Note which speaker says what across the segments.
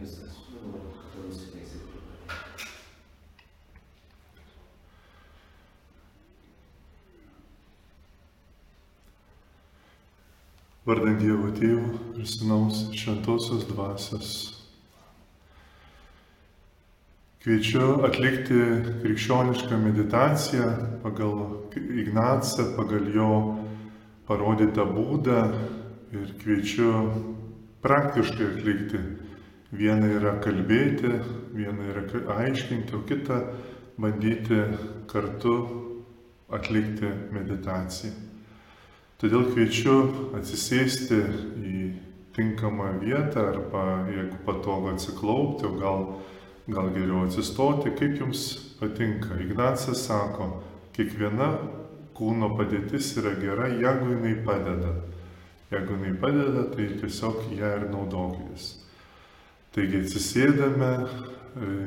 Speaker 1: viskas. Dabar tu nusiteiksi.
Speaker 2: Vardant Dievo Tėvų ir Sūnaus Šventosios Dvasios. Kviečiu atlikti krikščionišką meditaciją pagal Ignacą, pagal jo parodytą būdą ir kviečiu praktiškai atlikti. Viena yra kalbėti, viena yra aiškinti, o kita bandyti kartu atlikti meditaciją. Todėl kviečiu atsisėsti į tinkamą vietą arba jeigu patogu atsiklaupti, o gal, gal geriau atsistoti, kaip jums patinka. Ignacas sako, kiekviena kūno padėtis yra gera, jeigu jinai padeda. Jeigu jinai padeda, tai tiesiog ją ir naudokitės. Taigi atsisėdame,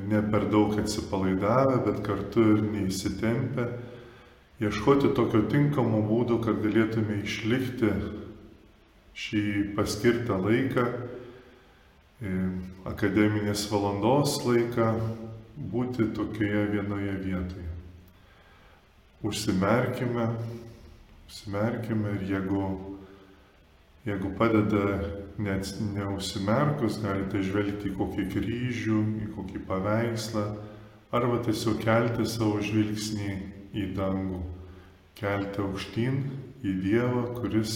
Speaker 2: ne per daug atsipalaidavę, bet kartu ir neįsitempę ieškoti tokio tinkamo būdo, kad galėtume išlikti šį paskirtą laiką, e, akademinės valandos laiką, būti tokioje vienoje vietoje. Užsimerkime, užsimerkime ir jeigu, jeigu padeda net neužsimerkus, galite žvelgti į kokį kryžių, į kokį paveikslą, arba tiesiog kelti savo žvilgsnį į dangų, kelti aukštyn į Dievą, kuris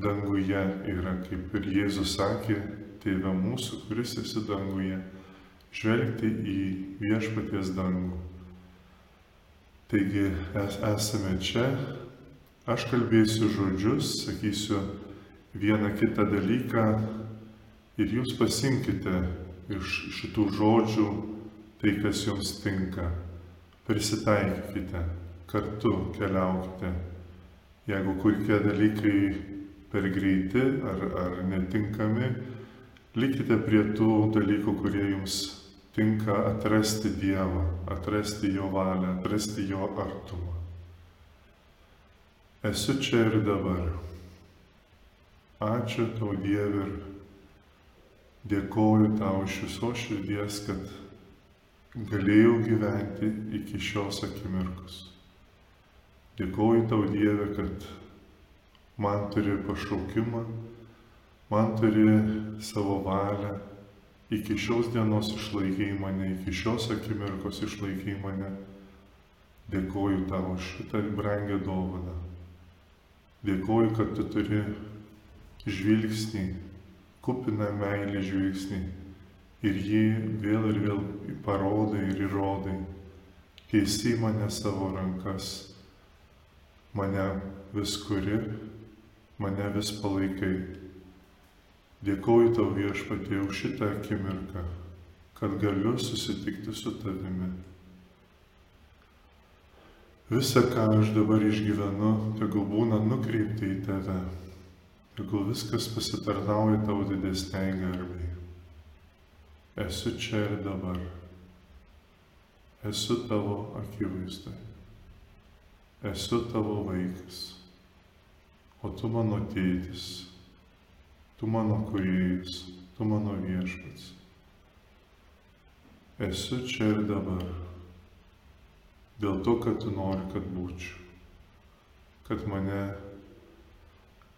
Speaker 2: danguje yra, kaip ir Jėzus sakė, Tėve mūsų, kuris esi danguje, žvelgti į viešpaties dangų. Taigi es, esame čia, aš kalbėsiu žodžius, sakysiu vieną kitą dalyką ir jūs pasimkite iš šitų žodžių tai, kas jums tinka prisitaikykite, kartu keliaukite. Jeigu kokie dalykai per greiti ar, ar netinkami, likite prie tų dalykų, kurie jums tinka atrasti Dievą, atrasti Jo valią, atrasti Jo artumą. Esu čia ir dabar. Ačiū tau Dieve ir dėkoju tau iš viso širdies, kad galėjau gyventi iki šios akimirkos. Dėkoju tau Dieve, kad man turi pašaukimą, man turi savo valią, iki šios dienos išlaikiai mane, iki šios akimirkos išlaikiai mane. Dėkoju tau šitą brangę dovaną. Dėkoju, kad tu turi žvilgsnį, kupiną meilį žvilgsnį ir jį vėl ir vėl parodai ir įrodai. Keisi mane savo rankas, mane vis kuri, mane vis palaikai. Dėkoju tau viešpatie už šitą akimirką, kad galiu susitikti su tavimi. Visa, ką aš dabar išgyvenu, tegul būna nukreipta į tave, tegul viskas pasitarnauja tau didesniai garbai. Esu čia ir dabar. Esu tavo akivaizdai. Esu tavo vaikas. O tu mano tėtis. Tu mano kuriejas. Tu mano viešpats. Esu čia ir dabar. Dėl to, kad tu nori, kad būčiau. Kad mane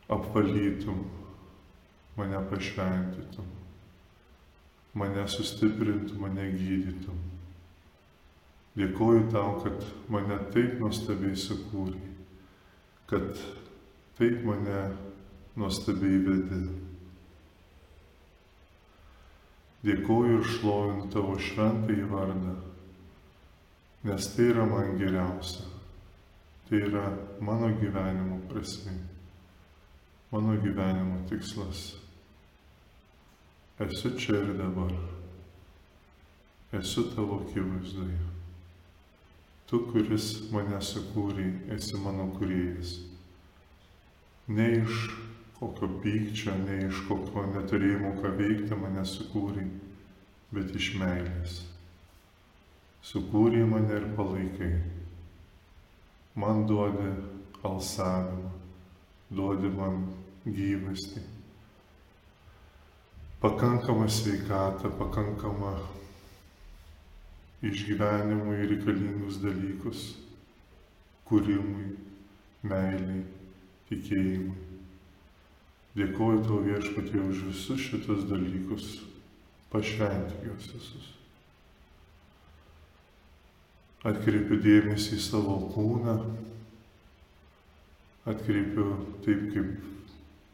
Speaker 2: apvalytum, mane pašventytum mane sustiprintų, mane gydytų. Dėkoju tau, kad mane taip nuostabiai sukūrė, kad taip mane nuostabiai vedi. Dėkoju ir šlovinu tavo šventąjį vardą, nes tai yra man geriausia. Tai yra mano gyvenimo prasme, mano gyvenimo tikslas. Esu čia ir dabar. Esu tavo akivaizdoje. Tu, kuris mane sukūrė, esi mano kuriejas. Ne iš kokio pykčio, ne iš kokio neturėjimo ką veikti mane sukūrė, bet iš meilės. Sukūrė mane ir palaikai. Man duodi alsavimą, duodi man gyvastį pakankamą sveikatą, pakankamą išgyvenimui reikalingus dalykus, kūrimui, meiliai, tikėjimui. Dėkuoju tau viešpatie už visus šitus dalykus, pašventik juos visus. Atkreipiu dėmesį į savo kūną, atkreipiu taip, kaip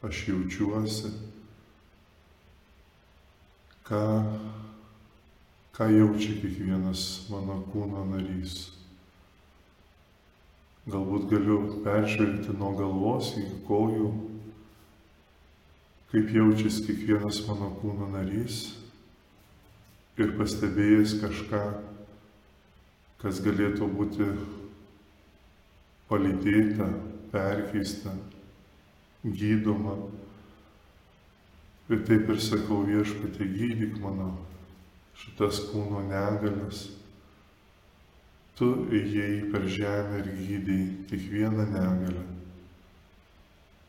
Speaker 2: aš jaučiuosi, ką, ką jaučia kiekvienas mano kūno narys. Galbūt galiu peržvelgti nuo galvos į kojų, kaip jaučiasi kiekvienas mano kūno narys ir pastebėjęs kažką, kas galėtų būti palydėta, perkeista, gydoma. Ir taip ir sakau viešpatė, gydyk mano šitas kūno negalės. Tu ėjai per žemę ir gydai kiekvieną negalę.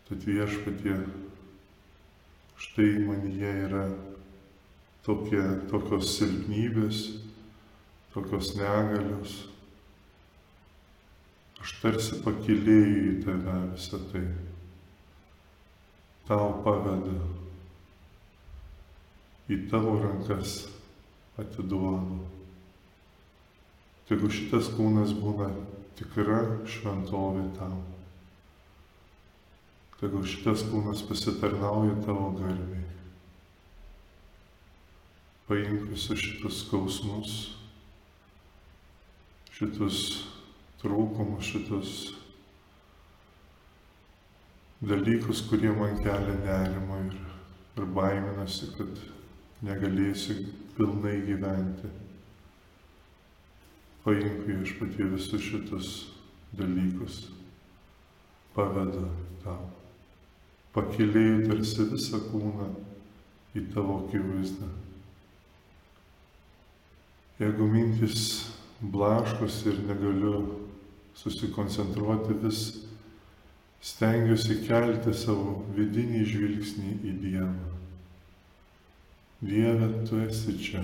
Speaker 2: Tad viešpatie, štai manyje yra tokie, tokios silpnybės, tokios negalios. Aš tarsi pakilėjau į tave visą tai. Tau paveda. Į tavo rankas atiduodu. Tegu šitas kūnas būna tikra šventovė tau. Tegu šitas kūnas pasitarnauja tavo garbiai. Paimk visus šitus skausmus, šitus trūkumus, šitus dalykus, kurie man kelia nerimą ir, ir baiminasi, kad negalėsiu pilnai gyventi. Paimk viešpatie visus šitus dalykus, paveda tau. Pakilėjai tarsi visą kūną į tavo akivaizdą. Jeigu mintis blaškus ir negaliu susikoncentruoti, vis stengiuosi kelti savo vidinį žvilgsnį į Dievą. Dieve, tu esi čia.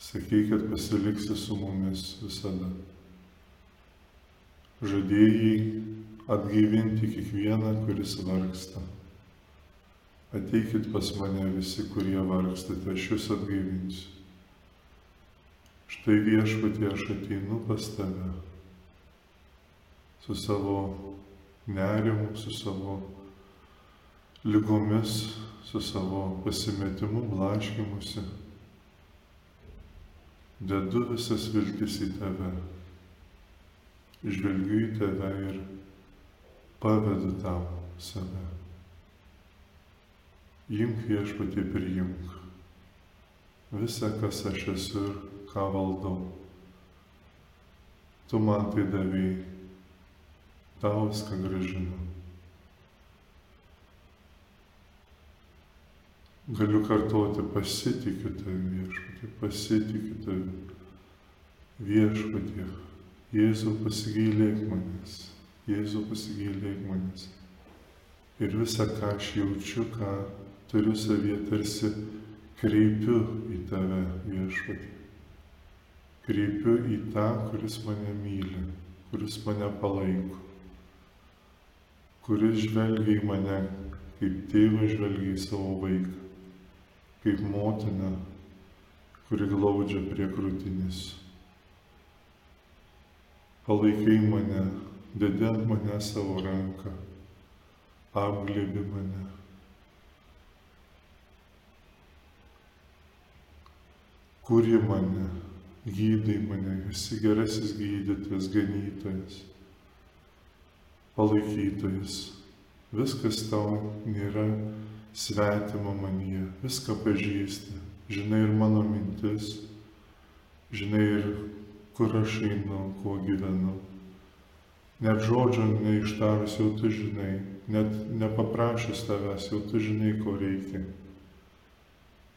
Speaker 2: Sakai, kad pasiliksi su mumis visada. Žadėjai atgaivinti kiekvieną, kuris vargsta. Ateikit pas mane visi, kurie vargstate, aš jūs atgaivinsiu. Štai viešpatie aš ateinu pas tave su savo nerimu, su savo lygomis, su savo pasimetimu, blaškimusi. Dedu visas viltis į tave, žvelgiu į tave ir pavedu tau save. Imk viešpatį priimk visą, kas aš esu ir ką valdau. Tu man tai davėjai, tau viską gražinu. Galiu kartuoti, pasitikiu tavimi viešpatį, pasitikiu tavimi viešpatį. Jėzau pasigailėk manęs, Jėzau pasigailėk manęs. Ir visą, ką aš jaučiu, ką turiu savyje, tarsi kreipiu į tave viešpatį kreipiu į tą, kuris mane myli, kuris mane palaiko, kuris žvelgia į mane, kaip tėvas žvelgia į savo vaiką, kaip motina, kuri glaudžia prie krūtinės. Palaikai mane, dedi ant mane savo ranką, apglėbi mane. Kuri mane, gydai mane, esi gerasis gydytojas, ganytojas, palaikytojas. Viskas tau nėra svetima manyje, viską pažįsti. Žinai ir mano mintis, žinai ir kur aš einu, kuo gyvenu. Net žodžio neištarus jau tu žinai, net nepaprašęs tavęs jau tu žinai, ko reikia.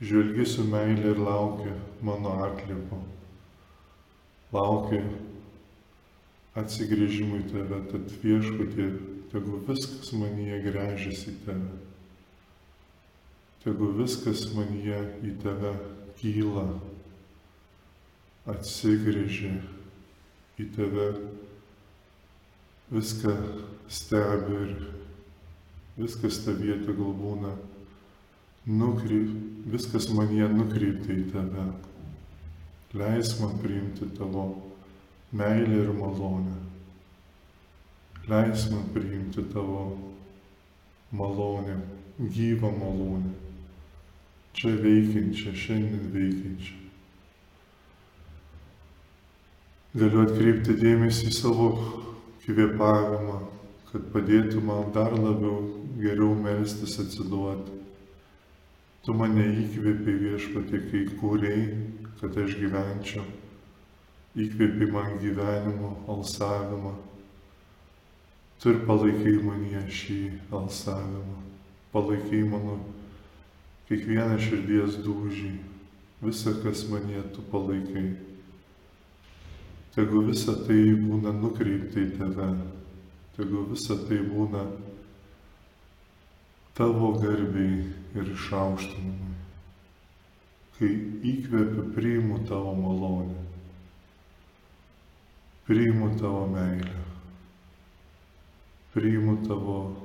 Speaker 2: Žvelgi su meilė ir laukia mano atlipo laukia atsigrėžimui tave, tad viešpatie, tegu viskas manyje grežiasi į tave. tegu viskas manyje į tave kyla, atsigrėžia į tave, viską stebi ir viskas tavyje tegul būna nukryp, viskas manyje nukreipta į tave. Leis man priimti tavo meilę ir malonę. Leis man priimti tavo malonę, gyvą malonę. Čia veikiančią, šiandien veikiančią. Galiu atkreipti dėmesį į savo kvėpavimą, kad padėtų man dar labiau geriau melstis atsiduoti. Tu mane įkvėpi viešpatį, kai kūrėjai, kad aš gyvenčiau. Įkvėpi man gyvenimo alsavimą. Tu ir palaikai manyje šį alsavimą. Palaikai mano kiekvieną širdies dūžį. Visa, kas manyje tu palaikai. Tegu visa tai būna nukreipta į tave. Tegu visa tai būna tavo garbiai ir išaukštinimui. Kai įkvepiu, priimu tavo malonę, priimu tavo meilę, priimu tavo,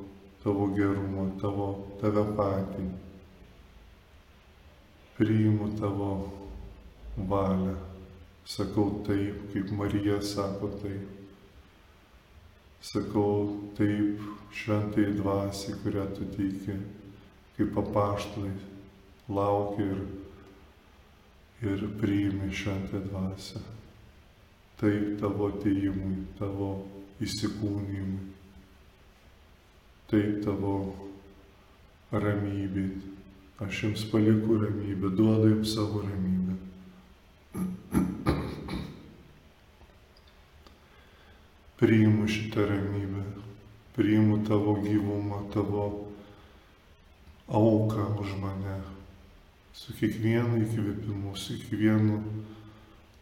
Speaker 2: tavo gerumą, tavo, tave patį, priimu tavo valią, sakau taip, kaip Marija sako taip. Sakau taip šventai dvasiai, kurią tu teiki, kaip apaštlai, laukia ir, ir priimi šventą dvasią. Taip tavo ateimui, tavo įsikūnymui, taip tavo ramybė. Aš jums paliku ramybę, duodu jums savo ramybę. priimu šitą ramybę, priimu tavo gyvumą, tavo auką už mane. Su kiekvienu įkvėpimu, su kiekvienu,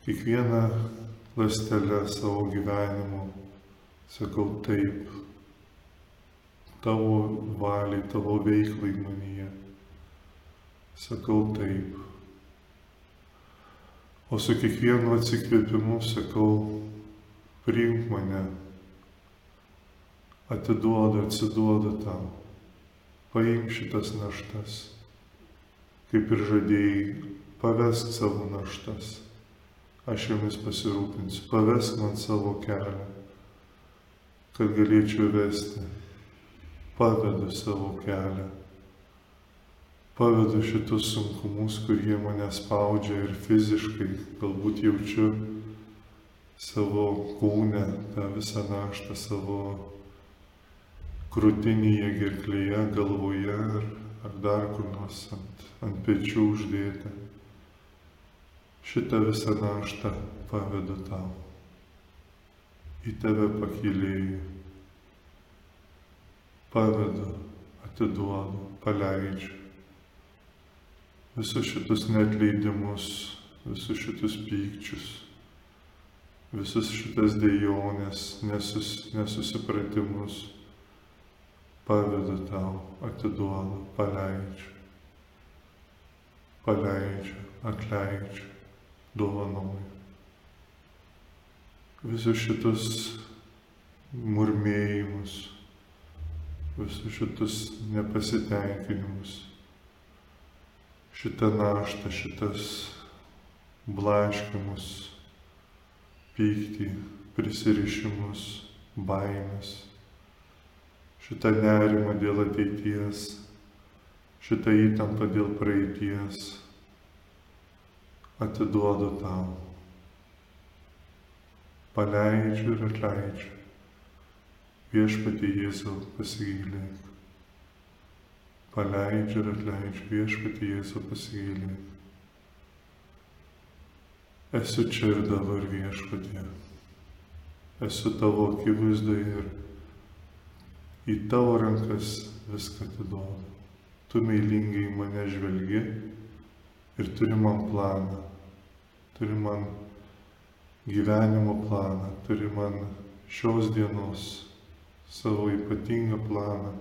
Speaker 2: kiekviena lastelė savo gyvenimu sakau taip, tavo valiai, tavo veiklai manyje. Sakau taip. O su kiekvienu atsikvėpimu sakau priimk mane, atiduodu, atsiduodu tau, paimk šitas naštas, kaip ir žadėjai, pavesk savo naštas, aš jomis pasirūpinsiu, pavesk man savo kelią, kad galėčiau vesti, pavedu savo kelią. Pavedu šitus sunkumus, kurie mane spaudžia ir fiziškai, galbūt jaučiu savo kūne tą visą naštą savo krūtinėje, gerklėje, galvoje ar, ar dar kur nors ant, ant pečių uždėti. Šitą visą naštą pavedu tau. Į tave pakilėjai. Pavedu, atiduodu, paleidžiu. Visus šitus netleidimus, visus šitus pykčius visus šitas dėjonės, nesus, nesusipratimus pavedu tau, atiduodu, paleidžiu, paleidžiu, atleidžiu, dovanoju. Visus šitus murmėjimus, visus šitus nepasitenkinimus, šitą naštą, šitas blaškimus, pyktį, prisirišimus, baimės, šitą nerimą dėl ateities, šitą įtampą dėl praeities atiduodu tau. Paleidžiu ir atleidžiu. Viešpatį Jėzau pasigailėk. Paleidžiu ir atleidžiu. Viešpatį Jėzau pasigailėk. Esu čia ir dabar viešpatie. Esu tavo akivaizdoje ir į tavo rankas viską atiduodu. Tu meilingai mane žvelgi ir turi man planą. Turi man gyvenimo planą, turi man šios dienos savo ypatingą planą.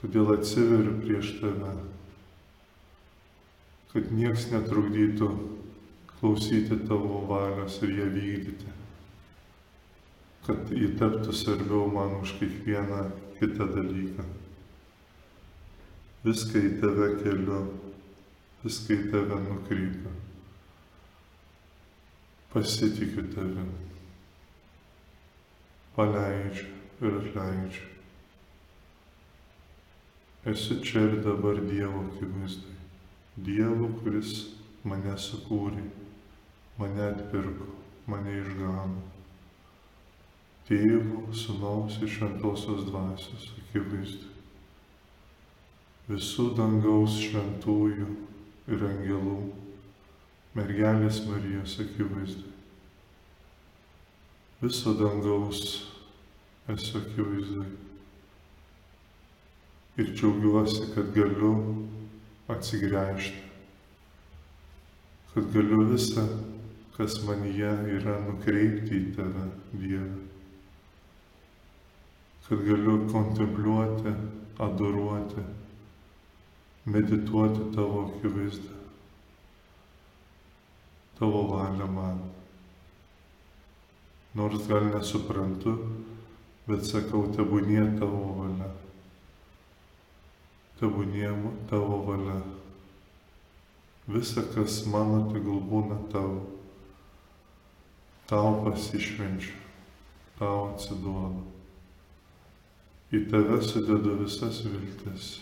Speaker 2: Todėl atsiveriu prieš tave kad nieks netrukdytų klausyti tavo valios ir ją vykdyti. Kad jį taptų svarbiau man už kiekvieną kitą dalyką. Viską į tave keliu, viską į tave nukreipiu. Pasitikiu tavim. Paleidžiu ir atleidžiu. Esu čia ir dabar Dievo akivaizdai. Dievo, kuris mane sukūrė, mane atpirko, mane išgano. Tėvo, sunaus ir šventosios dvasios akivaizdai. Visų dangaus šventųjų ir angelų, mergelės Marijos akivaizdai. Viso dangaus esu akivaizdai. Ir džiaugiuosi, kad galiu atsigręžti, kad galiu visą, kas manyje yra, nukreipti į tave, Dieve. Kad galiu kontempliuoti, adoruoti, medituoti tavo akivaizdą, tavo valią man. Nors gal nesuprantu, bet sakau, tebūnie tavo valia. Tebūnie tavo valia. Visa, kas mano, tegul būna tavo. Tau pasišvenčiu, tau atsiduodu. Į tave sudedu visas viltis.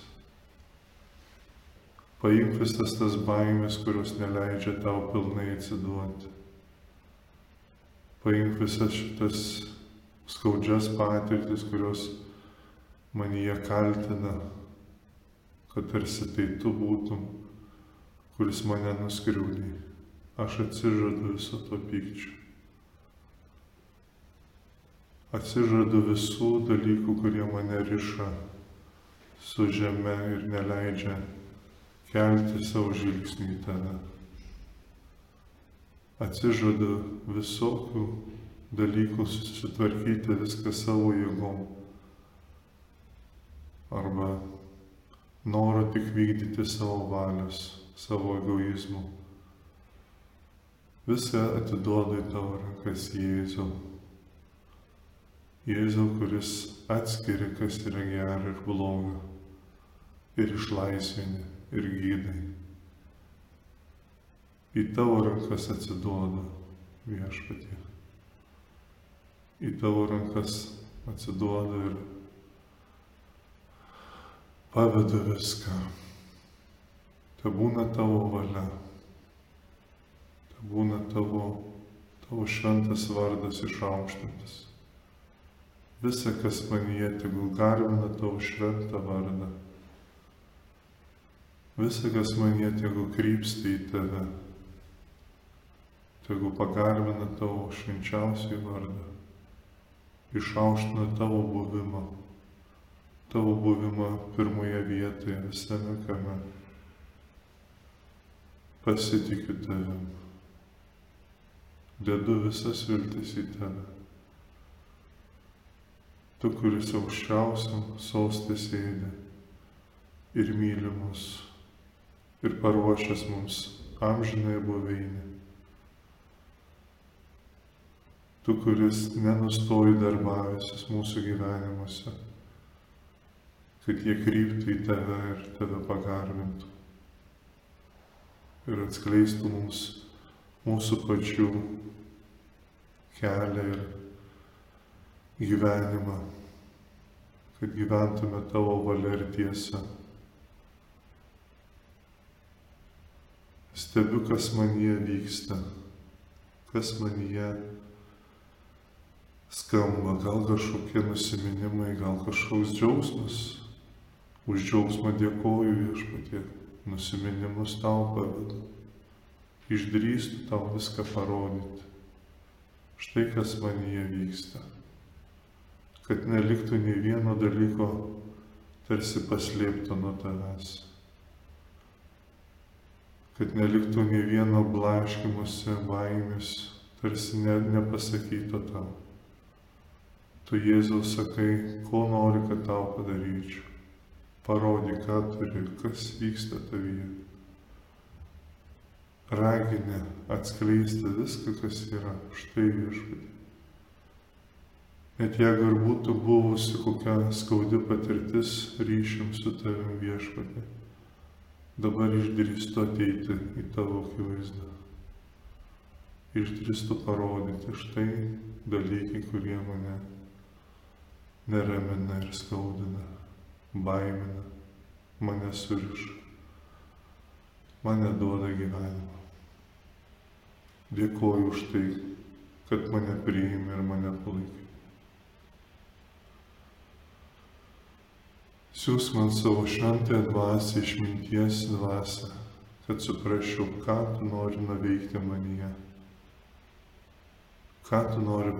Speaker 2: Paimk visas tas baimės, kurios neleidžia tau pilnai atsiduoti. Paimk visas šitas skaudžias patirtis, kurios manyje kaltina, kad tarsi tai tu būtum, kuris mane nuskriaudė. Aš atsižadu viso to pykčio. Atsižadu visų dalykų, kurie mane riša su žeme ir neleidžia kelti savo žvilgsnį į tave. Atsižadu visokių dalykų susitvarkyti viską savo jėgom. Arba noro tik vykdyti savo valios, savo egoizmų. Viską atiduodu į tavo rankas Jėzau. Jėzau, kuris atskiria, kas yra gera ir bloga. Ir išlaisvini, ir gydai. Į tavo rankas atsiduodu viešpatie į tavo rankas atsiduodu ir pavedu viską. Te būna tavo valia, te būna tavo, tavo šventas vardas išaukštintas. Visa, kas manyje, tegul garbina tavo šventą vardą. Visa, kas manyje, tegul krypsta į tave. Tegul pagarbina tavo švenčiausiai vardą išaukština tavo buvimą, tavo buvimą pirmoje vietoje visame kame. Pasitikiu tavim, dedu visas viltis į tave. Tu, kuris aukščiausiam sostė sėdė ir mylimus ir paruošęs mums amžinai buveinį. tu, kuris nenustoji darbavęsis mūsų gyvenimuose, kad jie kryptų į tave ir tave pagarbintų ir atskleistų mums mūsų pačių kelią ir gyvenimą, kad gyventume tavo valia ir tiesa. Stebiu, kas manyje vyksta, kas manyje skamba, gal kažkokie nusiminimai, gal kažkoks džiaugsmas. Už džiaugsmą dėkoju viešpatie, nusiminimus tau pavedu. Išdrįstu tau viską parodyti. Štai kas manyje vyksta. Kad neliktų nei vieno dalyko tarsi paslėpto nuo tavęs. Kad neliktų nei vieno blaškimuose baimės, tarsi ne, nepasakyto tau. Tu Jėzau sakai, ko nori, kad tau padaryčiau. Parodyk, ką turi, kas vyksta tavyje. ragini atskleisti viską, kas yra. Štai viešpatė. Net jeigu ir būtų buvusi kokia skaudi patirtis ryšium su tavim viešpatė, dabar išdrįstu ateiti į tavo akivaizdą. Išdrįstu parodyti štai dalykai, kurie mane neramina ir skaudina, baimina, mane suriša, mane duoda gyvenimą. Dėkoju už tai, kad mane priėmė ir mane palaikė. Siūs man savo šventąją dvasę, išminties dvasę, kad suprasčiau, ką tu nori nuveikti manyje, ką tu nori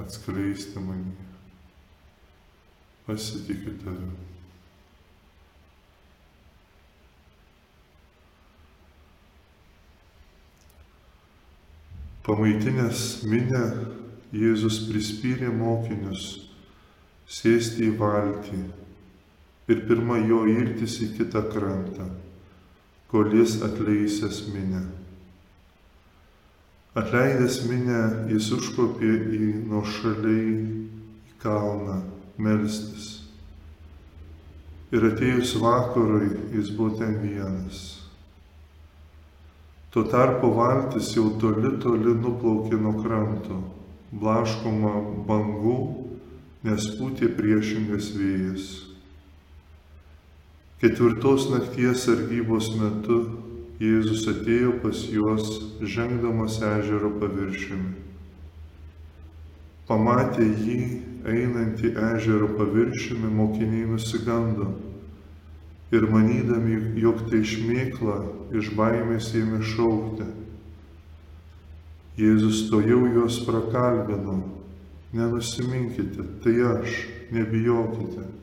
Speaker 2: atskleisti manyje. Pasitikiu tavimi. Pamaitinės minę Jėzus prispyrė mokinius sėsti į valtį ir pirma jo irtis į kitą krantą, kol jis atleisęs minę. Atleidęs minę, jis užkopė į nuošaliai į kalną melstis. Ir atėjus vakarui jis buvo ten vienas. Tuo tarpu valtis jau toli toli nuplaukė nuo kranto, blaškoma bangų, nes pūtė priešingas vėjas. Ketvirtos nakties sargybos metu Jėzus atėjo pas juos, žengdamas ežero paviršiumi. Pamatė jį einantį ežero paviršiumi, mokiniai nusigando ir manydami, jog tai šmėkla, iš baimės ėmė šaukti. Jėzus to jau juos prakalbino, nenusiminkite, tai aš, nebijokite.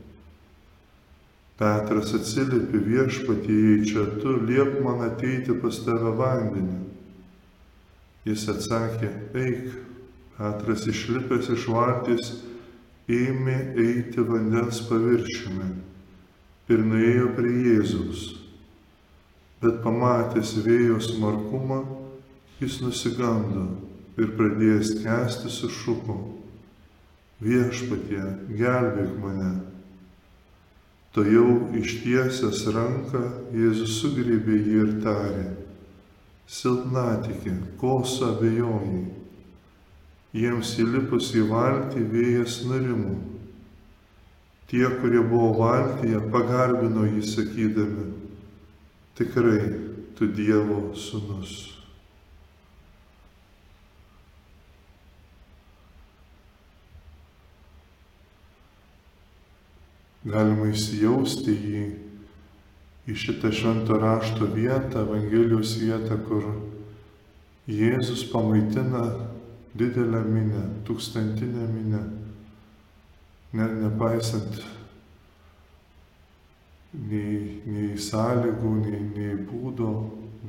Speaker 2: Petras atsiliepė viešpatie, jei čia tu liep man ateiti pas tave vandenį. Jis atsakė, eik. Petras išlipęs iš valties ėmė eiti vandens paviršiumi ir nuėjo prie Jėzaus. Bet pamatęs vėjo smarkumą, jis nusigando ir pradėjęs kesti sušuko. Viešpatie, gelbėk mane. To jau ištiesęs ranką Jėzus sugrėbė jį ir tarė, silpnatikė, ko suabejojai. Jiems įlipus į valtį vėjas nurimų. Tie, kurie buvo valtyje, pagarbino jį sakydami, tikrai tu Dievo sunus. Galima įsijausti į, į šitą švento rašto vietą, Evangelijos vietą, kur Jėzus pamaitina didelę minę, tūkstantinę minę, net nepaisant nei, nei sąlygų, nei, nei būdo,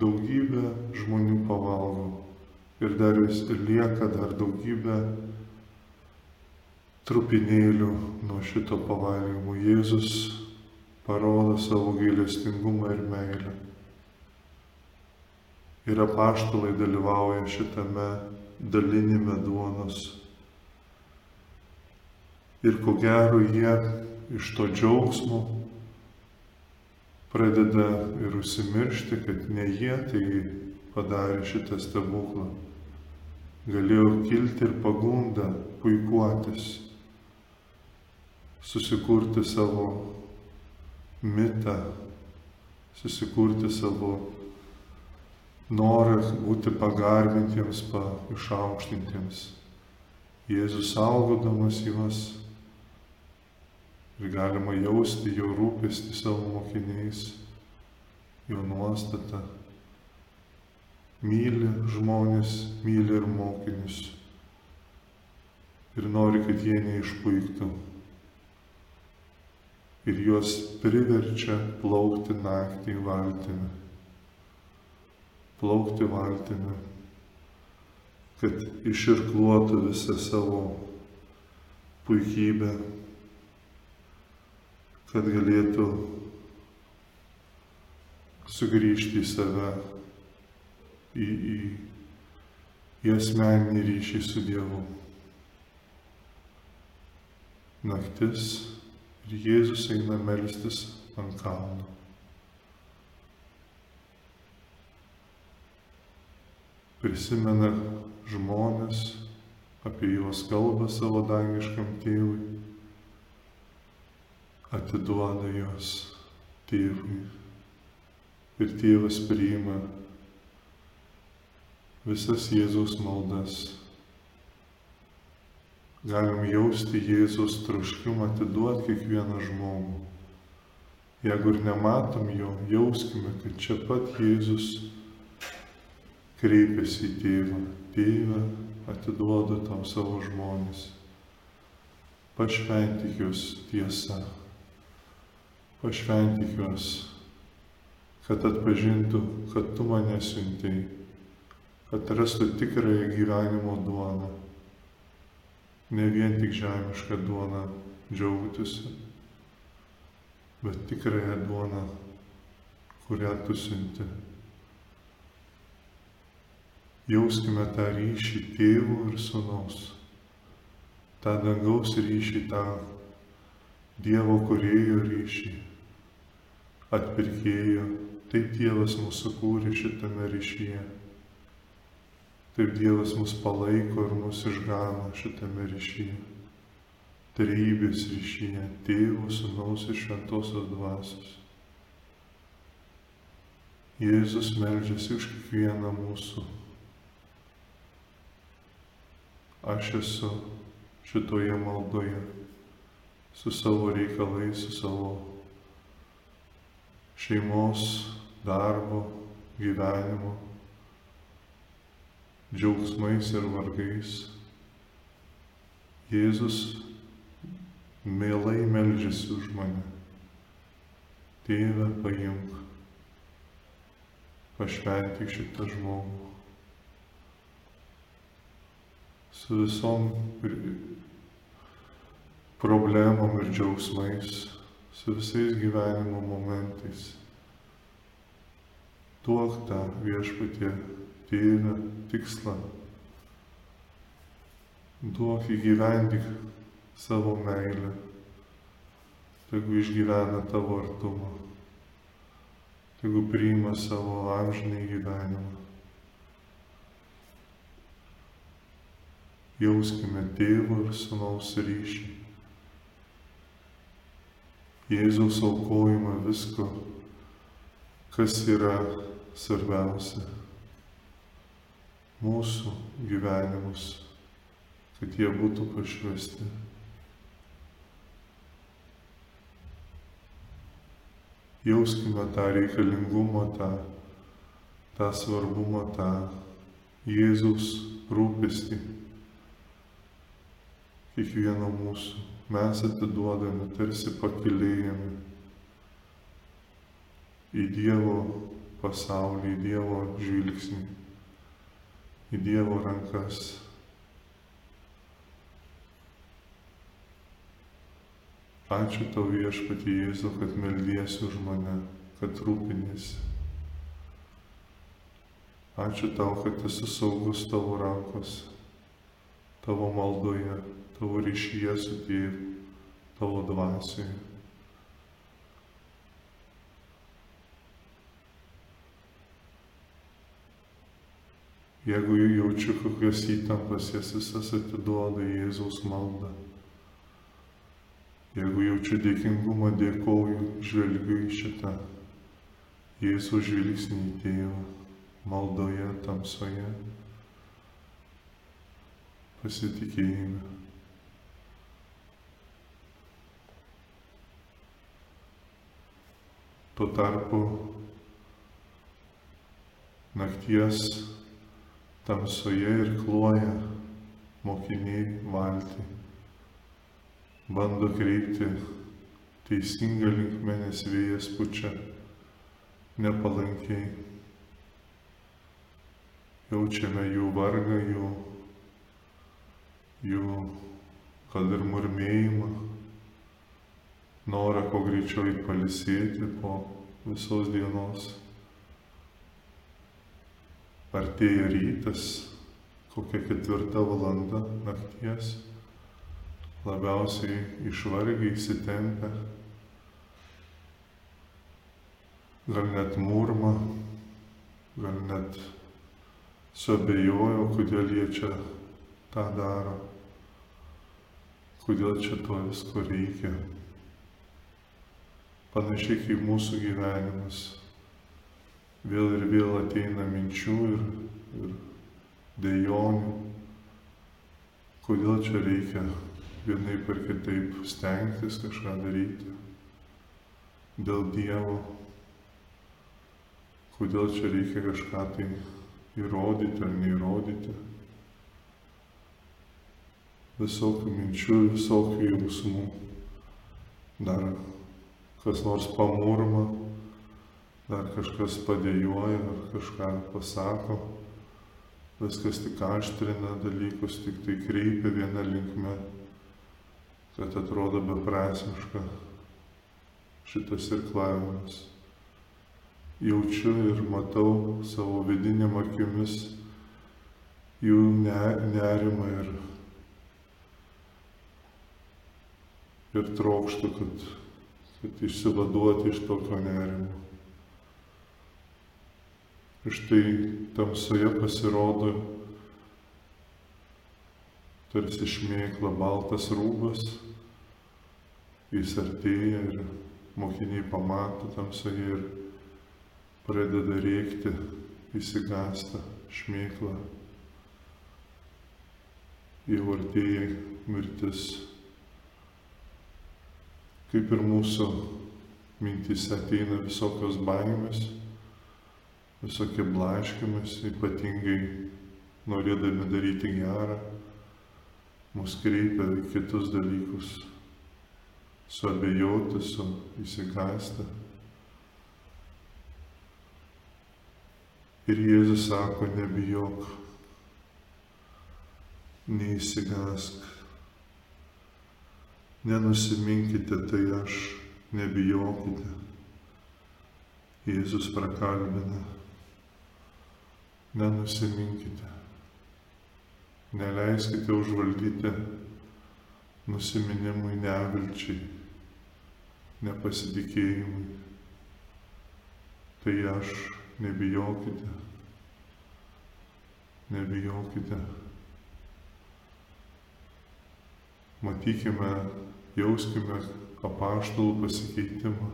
Speaker 2: daugybė žmonių pavalgo. Ir dar vis lieka dar daugybė trupinėlių nuo šito pavalgymo. Jėzus parodo savo gailestingumą ir meilę. Ir apaštalai dalyvauja šitame dalinime duonos. Ir ko gero jie iš to džiaugsmo pradeda ir užsimiršti, kad ne jie tai padarė šitą stebuklą. Galėjo kilti ir pagunda puikuotis susikurti savo mitą, susikurti savo norą būti pagarbintiems, pa, išaukštintiems. Jėzus saugodamas juos ir galima jausti jo rūpestį savo mokiniais, jo nuostatą. Myli žmonės, myli ir mokinius. Ir nori, kad jie neišpuiktų ir juos priverčia plaukti naktį valtimi. Plaukti valtimi, kad iširkluotų visą savo puikybę, kad galėtų sugrįžti į save į, į, į asmeninį ryšį su Dievu. Naktis ir Jėzus eina melstis ant kalno. Prisimena žmonės, apie juos kalba savo dangiškam tėvui, atiduoda juos tėvui ir tėvas priima visas Jėzaus maldas. Galim jausti Jėzaus troškimą atiduoti kiekvieną žmogų. Jeigu ir nematom jo, jauskime, kad čia pat Jėzus kreipiasi į tėvą. Tėvą atiduodu tau savo žmonės. Pašventik juos tiesa. Pašventik juos, kad atpažintų, kad tu mane siuntėjai kad rastų tikrąją gyvenimo duoną. Ne vien tik žemišką duoną džiaugtųsi, bet tikrąją duoną, kurią tu siunti. Jauskime tą ryšį tėvų ir sunaus, tą dangaus ryšį, tą Dievo kurėjo ryšį, atpirkėjo, taip Dievas mūsų kūrė šitame ryšyje. Taip Dievas mus palaiko ir mus išgano šitame ryšyje. Trybės ryšyje tėvų, sunaus ir šventosios dvasios. Jėzus meldžiasi už kiekvieną mūsų. Aš esu šitoje maldoje su savo reikalais, su savo šeimos, darbo, gyvenimo džiaugsmais ir vargais. Jėzus mielai melžiasi už mane. Tėve, paimk, pašventik šitą žmogų. Su visom problemom ir džiaugsmais, su visais gyvenimo momentais. Duok tą viešpatie tėvę tikslą. Duok įgyvendik savo meilę, tegu išgyvena tavo artumą, tegu priima savo amžinį gyvenimą. Jauskime tėvo ir sunaus ryšį. Jėzaus aukojimą visko, kas yra svarbiausia mūsų gyvenimus, kad jie būtų pašvesti. Jauskime tą reikalingumą, tą, tą svarbumą, tą Jėzaus rūpestį kiekvieno mūsų. Mes atiduodami, tarsi pakilėjami į Dievo pasaulį, į Dievo žvilgsnį į Dievo rankas. Ačiū tau viešpatį Jėzu, kad meldiesi už mane, kad rūpinėsi. Ačiū tau, kad esu saugus tavo rankos, tavo maldoje, tavo ryšyje su tėvu, tavo dvasioje. Jeigu jaučiu kokias įtampas, jas visas atiduoda į Jėzaus maldą. Jeigu jaučiu dėkingumą, dėkoju, žvelgiu į šitą Jėzaus žvilgsnį į tėvą, maldoje, tamsoje, pasitikėjime. Tuo tarpu nakties tamsoje ir kloja mokiniai valtį. Bando kreipti teisingą linkmę, nes vėjas pučia nepalankiai. Jaučiame jų vargą, jų, jų kad ir murmėjimą, norą kuo greičiau įpalisėti po visos dienos artėja rytas, kokia ketvirta valanda nakties, labiausiai išvargiai įsitempę, gal net murma, gal net suabejojo, kodėl jie čia tą daro, kodėl čia to visko reikia. Panašiai kaip mūsų gyvenimas. Vėl ir vėl ateina minčių ir, ir dėjonių, kodėl čia reikia vienai per kitaip stengtis kažką daryti dėl Dievo, kodėl čia reikia kažką tai įrodyti ar neįrodyti. Visokių minčių, visokių jausmų. Dar kas nors pamurma, dar kažkas padėjoja, ar kažką pasako, viskas tik aštrina dalykus, tik tai kreipia vieną linkmę, kad atrodo beprasmiška šitas irklavimas. Jaučiu ir matau savo vidinėm akimis jų nerimą ir, ir trokštų, kad kad išsivaduoti iš tokio nerimo. Ir štai tamsoje pasirodo tarsi šmėkla baltas rūbas, jis artėja ir mokiniai pamato tamsoje ir pradeda rėkti, įsigasta šmėkla. Jau artėja mirtis. Kaip ir mūsų mintys ateina visokios baimės, visokie blaškimas, ypatingai norėdami daryti gerą, mus kreipia į kitus dalykus, suabejoti, su įsigąsti. Ir Jėzus sako, nebijok, neįsigask, Nenusiminkite, tai aš, nebijokite. Jėzus prakalbina. Nenusiminkite. Neleiskite užvaldyti nusiminimui nevilčiai, nepasitikėjimui. Tai aš, nebijokite. Nebijokite. Matykime jauskime apaštalų pasikeitimą.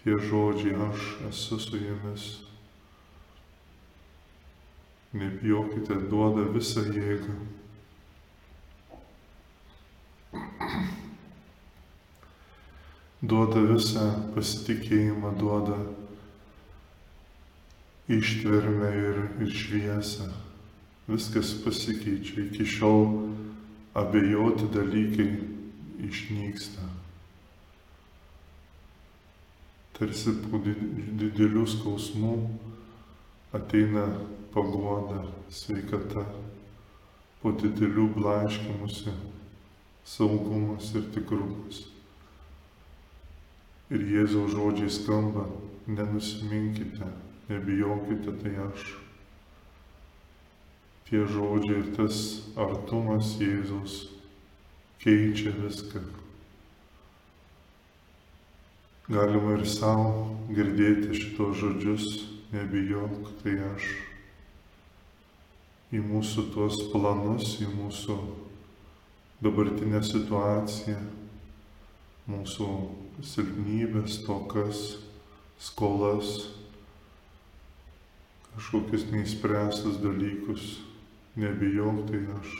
Speaker 2: Tie žodžiai aš esu su jumis. Nebijokite, duoda visą jėgą. Duoda visą pasitikėjimą, duoda ištvermę ir, ir šviesą. Viskas pasikeičia. Iki šiol abejoti dalykai išnyksta. Tarsi po didelių skausmų ateina paguoda, sveikata, po didelių blaškimusi saugumas ir tikrumas. Ir Jėzaus žodžiai skamba, nenusiminkite, nebijokite, tai aš tie žodžiai ir tas artumas Jėzus keičia viską. Galima ir savo girdėti šitos žodžius, nebijok, tai aš į mūsų tuos planus, į mūsų dabartinę situaciją, mūsų silpnybės, tokas, skolas, kažkokius neįspręstus dalykus nebijok, tai aš,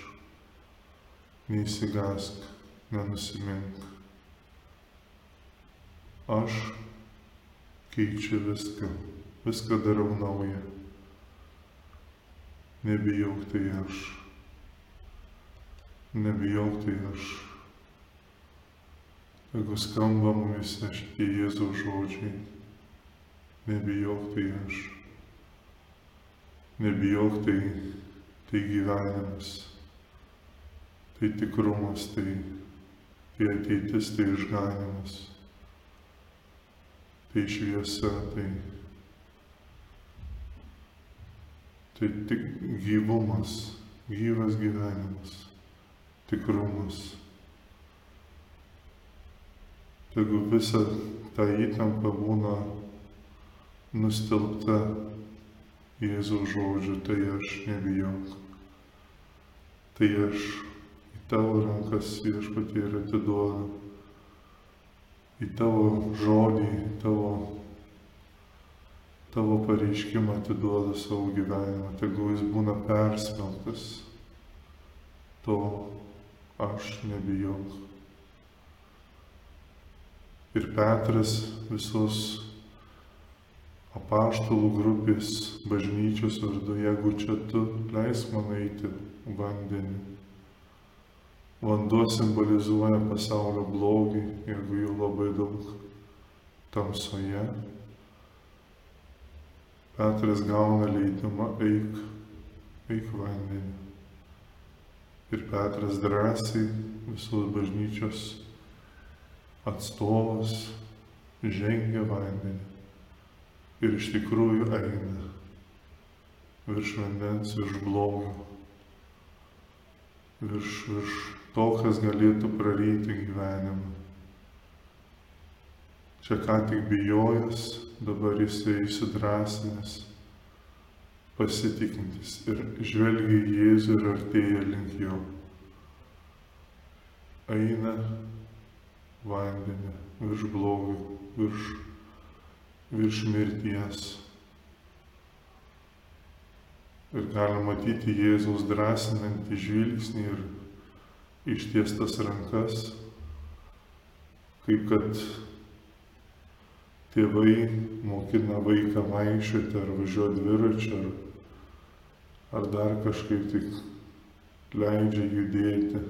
Speaker 2: neįsigask, nenusimink. Aš keičiu viską, viską darau naują. Nebijok, tai aš. Nebijok, tai aš. Jeigu skamba mumise šitie Jėzaus žodžiai, nebijok, tai aš. Nebijok, tai tai gyvenimas, tai tikrumas, tai, tai ateitis, tai išganimas, tai šviesa, tai, Tai tik gyvumas, gyvas gyvenimas, tikrumas. Jeigu visa ta įtampa būna nustelbta Jėzaus žodžiu, tai aš nebijok. Tai aš į tavo rankas viešpatį ir atiduodu. Į tavo žodį, tavo, tavo pareiškimą atiduodu savo gyvenimą. Tegul jis būna persmeltas. To aš nebijok. Ir Petras visos apaštalų grupės bažnyčios vardu, jeigu čia tu leis man eiti vandenį. Vanduo simbolizuoja pasaulio blogį, jeigu jų labai daug tamsoje. Petras gauna leidimą eik, eik vandenį. Ir Petras drąsiai visos bažnyčios atstovas žengia vandenį ir iš tikrųjų eina virš vandens, virš blogio, virš, virš to, kas galėtų praryti gyvenimą. Čia ką tik bijojęs, dabar jisai įsidrasinęs, pasitikintis ir žvelgia į Jėzų ir artėja link jo. Eina vandenį virš blogio, virš virš mirties. Ir galima matyti Jėzaus drąsinantį žvilgsnį ir ištiestas rankas, kaip kad tėvai mokina vaiką vaikščioti ar važiuoti dviračiu, ar, ar dar kažkaip tik leidžia judėti,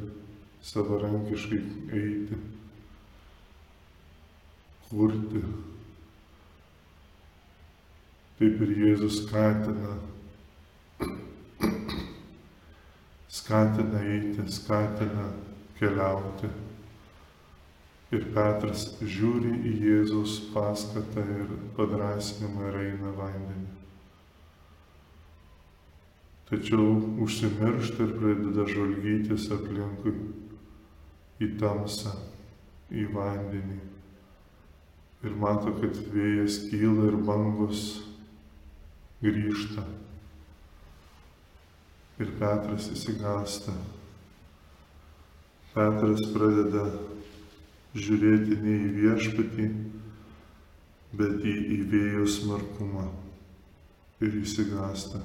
Speaker 2: savarankiškai eiti, kurti. Taip ir Jėzus skatina, skatina eiti, skatina keliauti. Ir Petras žiūri į Jėzaus paskatą ir padrasinimą ir eina vandenį. Tačiau užsimiršta ir pradeda žvalgytis aplinkui į tamsą, į vandenį. Ir mato, kad vėjas kyla ir bangos grįžta. Ir Petras įsigasta. Petras pradeda žiūrėti ne į viešpatį, bet į, į vėjo smarkumą ir įsigasta.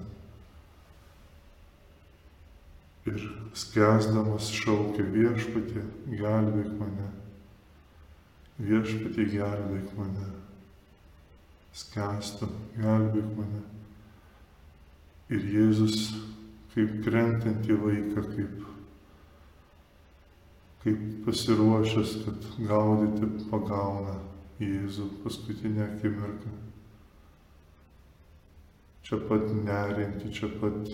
Speaker 2: Ir skęsdamas šaukia viešpatį, gelbėk mane. Viešpatį gelbėk mane. Skęstu, gelbėk mane. Ir Jėzus kaip krentantį vaiką, kaip, kaip pasiruošęs, kad gaudyti pagauna Jėzų paskutinę akimirką. Čia pat nerinti, čia pat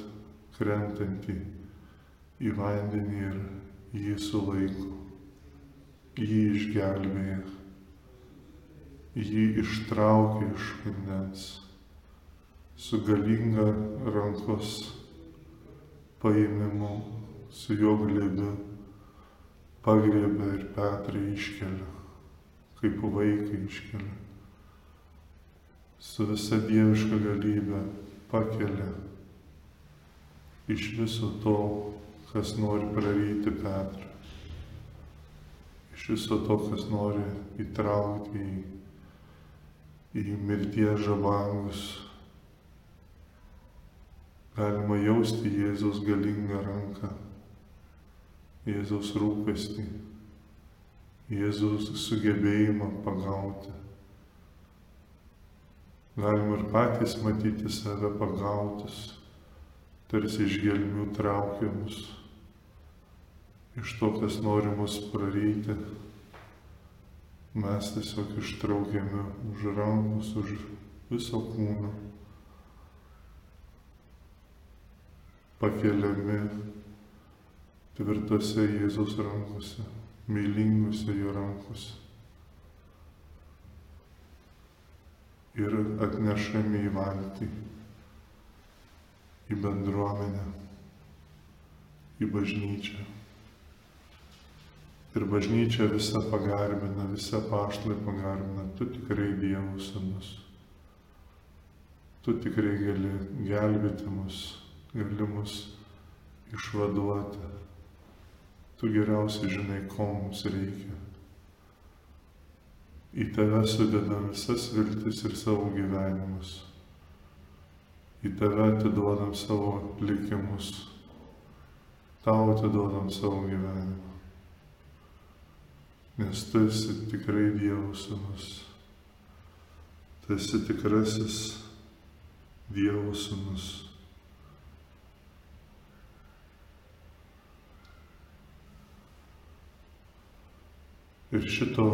Speaker 2: krentantį į vandenį ir jį sulaiko. Jį išgelbėja. Jį ištraukia iš vandens su galinga rankos paėmimu, su jo glėbiu, pagriebia ir Petrą iškelia, kaip vaiką iškelia. Su visa dieviška galybė pakelia iš viso to, kas nori praryti Petrą. Iš viso to, kas nori įtraukti į, į mirties žabangus Galima jausti Jėzaus galingą ranką, Jėzaus rūpestį, Jėzaus sugebėjimą pagauti. Galima ir patys matyti save pagautus, tarsi iš gelmių traukiamus, iš to, kas nori mus praryti. Mes tiesiog ištraukiami už rankos, už viso kūno. pakeliami tvirtose Jėzaus rankose, mylingose jo rankose. Ir atnešami į valtį. į bendruomenę, į bažnyčią. Ir bažnyčia visa pagarbina, visa paštlai pagarbina, tu tikrai Dievo sūnus. Tu tikrai gali gelbėti mus, gali mus išvaduoti. Tu geriausiai žinai, ko mums reikia. Į tave sudedam visas viltis ir savo gyvenimus. Į tave atiduodam savo likimus. Tau atiduodam savo gyvenimą nes tu esi tikrai Dievo sūnus. Tu esi tikrasis Dievo sūnus. Ir šito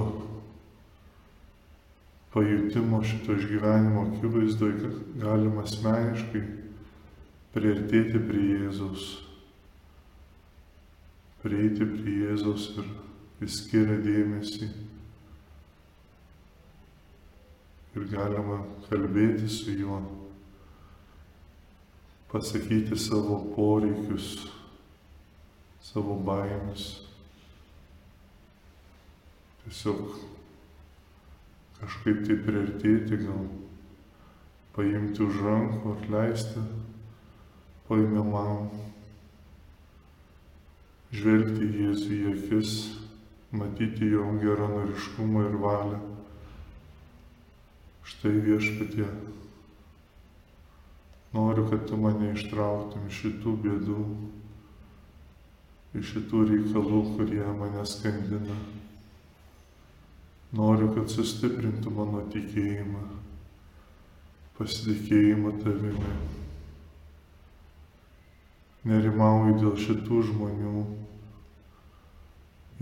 Speaker 2: pajutimo, šito išgyvenimo akivaizdoje galima asmeniškai priartėti prie Jėzaus, prieiti prie Jėzaus ir jis skiria dėmesį. Ir galima kalbėti su juo, pasakyti savo poreikius, savo baimės. Tiesiog kažkaip tai priartėti, gal paimti už rankų, atleisti paimamam, žvelgti Jėzų į akis matyti jo geranoriškumą ir valią. Štai viešpatie, noriu, kad tu mane ištrauktum iš šitų bėdų, iš šitų reikalų, kurie mane skandina. Noriu, kad sustiprintų mano tikėjimą, pasitikėjimą tavimi. Nerimauju dėl šitų žmonių,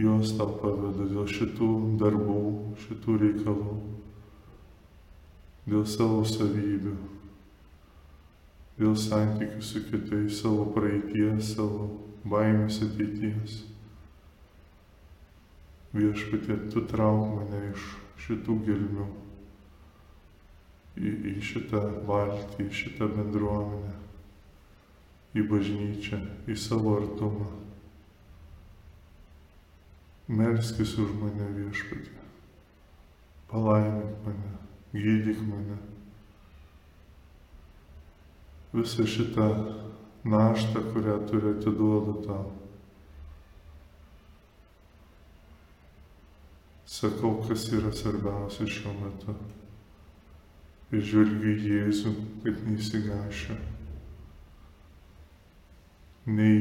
Speaker 2: juos tau pavedu dėl šitų darbų, šitų reikalų, dėl savo savybių, dėl santykių su kitais, savo praeities, savo baimės ateities. Viešpatė, tu trauk mane iš šitų gelmių į, į šitą valtį, į šitą bendruomenę, į bažnyčią, į savo artumą. Melskis už mane viešpatį. Palaimink mane, gydyk mane. Visą šitą naštą, kurią turi atiduodu tau. Sakau, kas yra svarbiausia šiuo metu. Ir žvelgiu Jėzų, kad neįsigašiu. Nei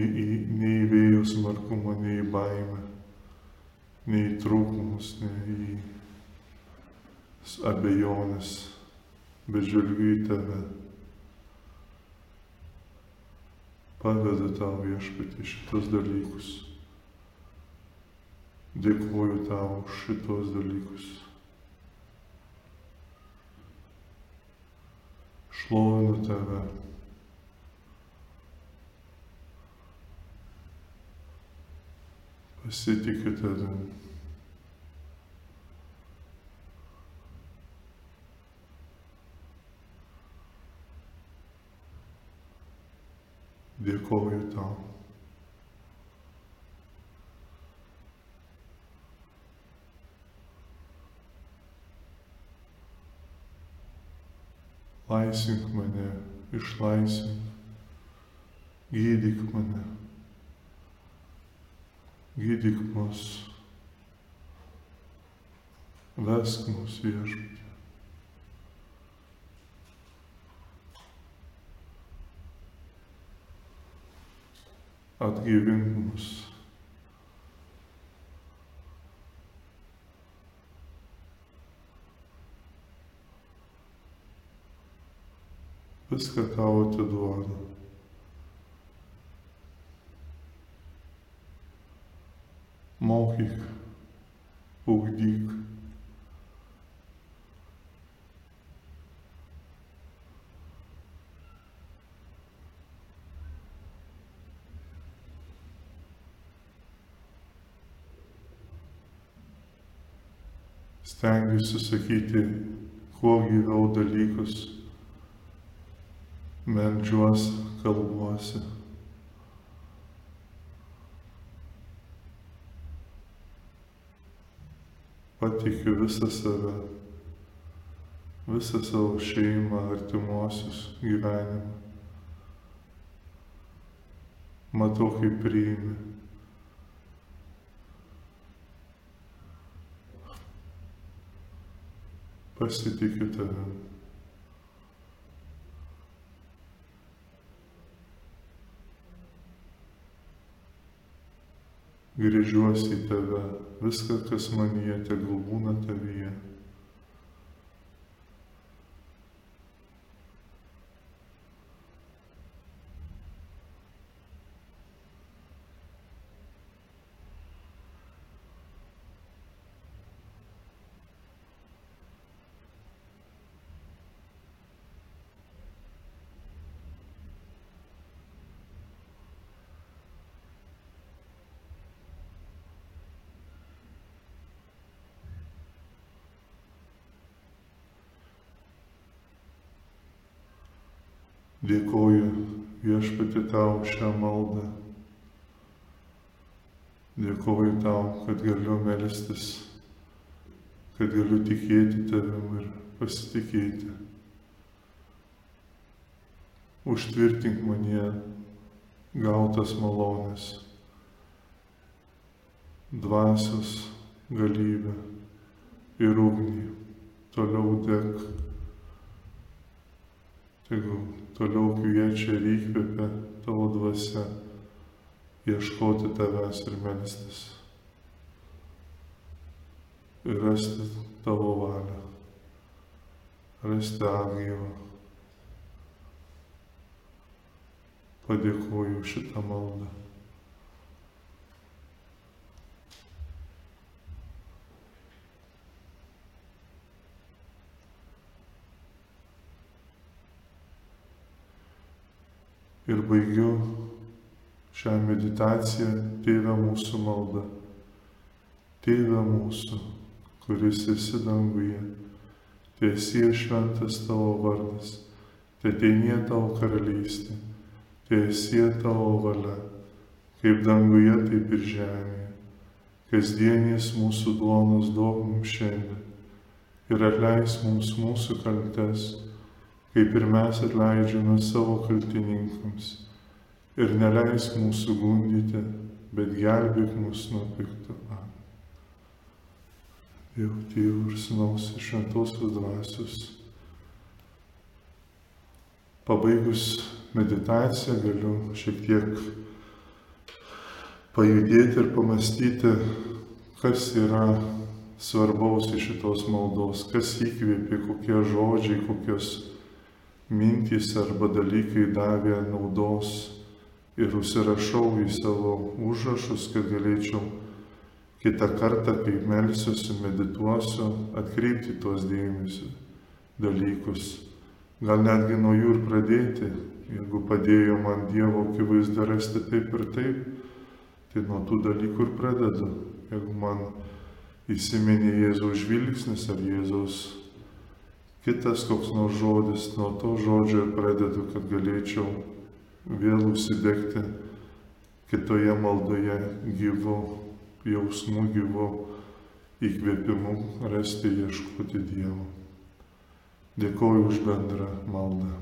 Speaker 2: nei į vėjo smarkumą, nei baimę nei trūkumus, nei abejonės, bet žvelgiu į tave. Pavedu tau viešpatį šitos dalykus. Dėkuoju tau šitos dalykus. Šlovinu tave. Pasitikiu tavim. Dėkoju tau. Laisvink mane, išlaisvink, gydyk mane, gydyk mus, vesk mus viešpatį. atgaivink mus. Viską tau atiduodu. Mokyk, ugdyk. stengiuosi sakyti kuo gyviau dalykus, meldžiuosi, kalbuosi. Patikiu visą save, visą savo šeimą, artimuosius gyvenimą. Matau, kaip priimi. Pasitikiu tavim. Grįžiuosi į tave, viską, kas manyje, tegul būna tavyje. Dėkoju viešpati tau šią maldą. Dėkoju tau, kad galiu melstis, kad galiu tikėti tavim ir pasitikėti. Užtvirtink mane gautas malonės, dvasios galybę ir ugnį. Toliau dek Tegul toliau kviečia ir įkvepia tavo dvasia ieškoti tavęs ir melstis. Ir rasti tavo valią. Rasti atgaivą. Padėkoju šitą maldą. Ir baigiu šią meditaciją Tėvę mūsų maldą. Tėvę mūsų, kuris esi danguje, tiesie šventas tavo vardas, teteinie tavo karalystė, tiesie tavo valia, kaip danguje, taip ir žemėje. Kasdienės mūsų duonos duok mums šiandien ir atleis mums mūsų kaltes kaip ir mes atleidžiame savo kaltininkams. Ir neleisk mūsų gundyti, bet gelbėk mus nuo pikto. Dievo Tėvų ir Sūnaus ir Šventosios Dvasios. Pabaigus meditaciją galiu šiek tiek pajudėti ir pamastyti, kas yra svarbaus iš šitos maldos, kas įkvėpė, kokie žodžiai, kokios mintys arba dalykai davė naudos ir užsirašau į savo užrašus, kad galėčiau kitą kartą, kai melsiuosi, medituosiu, atkreipti tuos dėmesį dalykus. Gal netgi nuo jų ir pradėti, jeigu padėjo man Dievo akivaizdą rasti taip ir taip, tai nuo tų dalykų ir pradedu. Jeigu man įsiminė Jėzaus žvilgsnis ar Jėzaus kitas koks nors žodis, nuo to žodžio pradedu, kad galėčiau vėl užsidegti kitoje maldoje gyvu jausmu, gyvu įkvėpimu rasti ieškoti Dievo. Dėkoju už bendrą maldą.